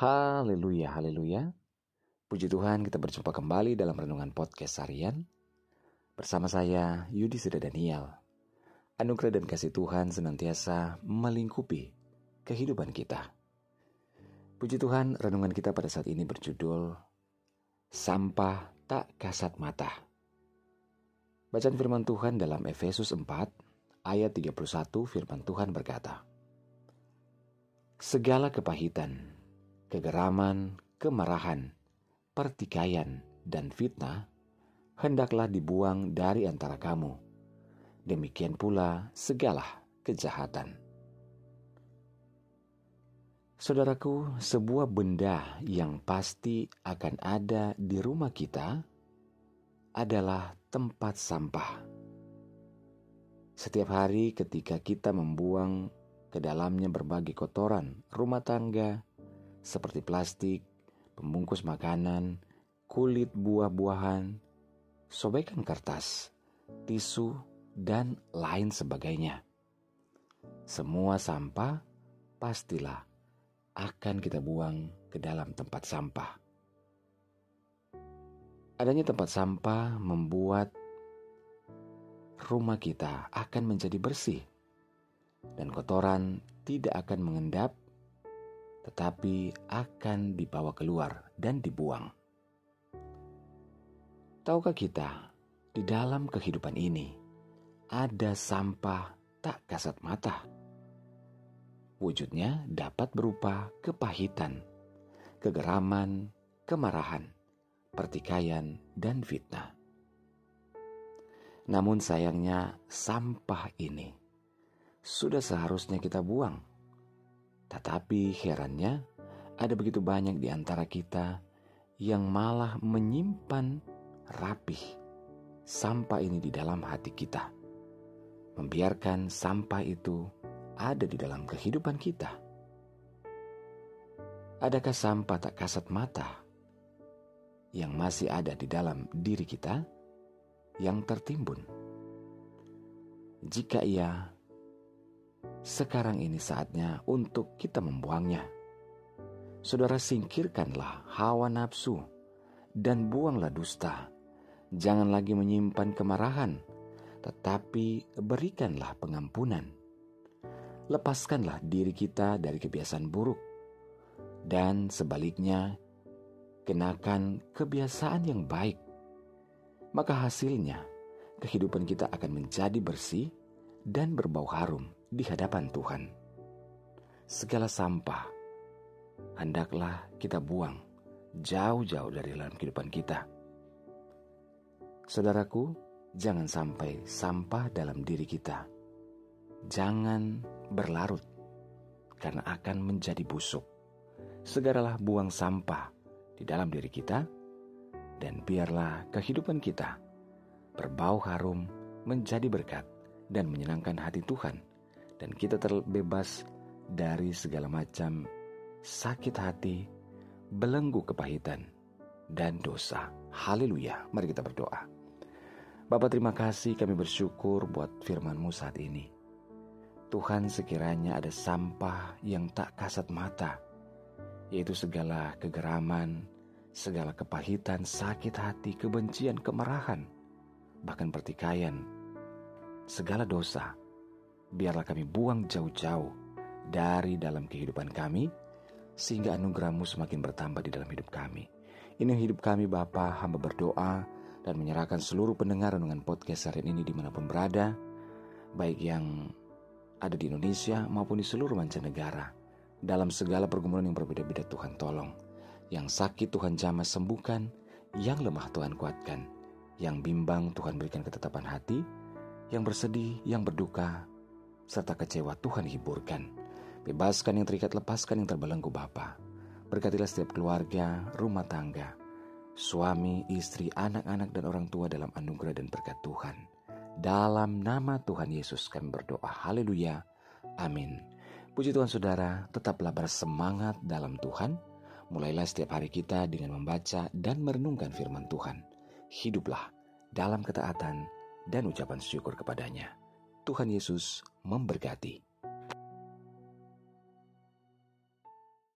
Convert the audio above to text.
Haleluya, haleluya. Puji Tuhan kita berjumpa kembali dalam Renungan Podcast Harian. Bersama saya Yudi Seda Daniel. Anugerah dan kasih Tuhan senantiasa melingkupi kehidupan kita. Puji Tuhan, renungan kita pada saat ini berjudul Sampah Tak Kasat Mata. Bacaan firman Tuhan dalam Efesus 4 ayat 31 firman Tuhan berkata, Segala kepahitan, kegeraman, kemarahan, pertikaian, dan fitnah hendaklah dibuang dari antara kamu. Demikian pula segala kejahatan. Saudaraku, sebuah benda yang pasti akan ada di rumah kita adalah tempat sampah. Setiap hari, ketika kita membuang ke dalamnya berbagai kotoran rumah tangga, seperti plastik, pembungkus makanan, kulit buah-buahan, sobekan kertas, tisu, dan lain sebagainya. Semua sampah pastilah akan kita buang ke dalam tempat sampah. Adanya tempat sampah membuat rumah kita akan menjadi bersih dan kotoran tidak akan mengendap tetapi akan dibawa keluar dan dibuang. Tahukah kita, di dalam kehidupan ini ada sampah tak kasat mata. Wujudnya dapat berupa kepahitan, kegeraman, kemarahan, pertikaian, dan fitnah. Namun sayangnya sampah ini sudah seharusnya kita buang tetapi herannya, ada begitu banyak di antara kita yang malah menyimpan rapih sampah ini di dalam hati kita. Membiarkan sampah itu ada di dalam kehidupan kita. Adakah sampah tak kasat mata yang masih ada di dalam diri kita yang tertimbun? Jika iya, sekarang ini saatnya untuk kita membuangnya. Saudara singkirkanlah hawa nafsu dan buanglah dusta. Jangan lagi menyimpan kemarahan, tetapi berikanlah pengampunan. Lepaskanlah diri kita dari kebiasaan buruk, dan sebaliknya, kenakan kebiasaan yang baik. Maka hasilnya, kehidupan kita akan menjadi bersih dan berbau harum di hadapan Tuhan. Segala sampah hendaklah kita buang jauh-jauh dari dalam kehidupan kita. Saudaraku, jangan sampai sampah dalam diri kita. Jangan berlarut karena akan menjadi busuk. Segeralah buang sampah di dalam diri kita dan biarlah kehidupan kita berbau harum menjadi berkat dan menyenangkan hati Tuhan dan kita terbebas dari segala macam sakit hati, belenggu kepahitan, dan dosa. Haleluya. Mari kita berdoa. Bapak terima kasih kami bersyukur buat firman-Mu saat ini. Tuhan sekiranya ada sampah yang tak kasat mata, yaitu segala kegeraman, segala kepahitan, sakit hati, kebencian, kemarahan, bahkan pertikaian, segala dosa biarlah kami buang jauh-jauh dari dalam kehidupan kami, sehingga anugerahmu semakin bertambah di dalam hidup kami. Ini hidup kami Bapa, hamba berdoa dan menyerahkan seluruh pendengar dengan podcast hari ini di mana pun berada, baik yang ada di Indonesia maupun di seluruh mancanegara. Dalam segala pergumulan yang berbeda-beda Tuhan tolong. Yang sakit Tuhan jamah sembuhkan, yang lemah Tuhan kuatkan, yang bimbang Tuhan berikan ketetapan hati, yang bersedih, yang berduka, serta kecewa Tuhan hiburkan. Bebaskan yang terikat, lepaskan yang terbelenggu Bapa. Berkatilah setiap keluarga, rumah tangga, suami, istri, anak-anak, dan orang tua dalam anugerah dan berkat Tuhan. Dalam nama Tuhan Yesus kami berdoa. Haleluya. Amin. Puji Tuhan saudara, tetaplah bersemangat dalam Tuhan. Mulailah setiap hari kita dengan membaca dan merenungkan firman Tuhan. Hiduplah dalam ketaatan dan ucapan syukur kepadanya. Tuhan Yesus memberkati.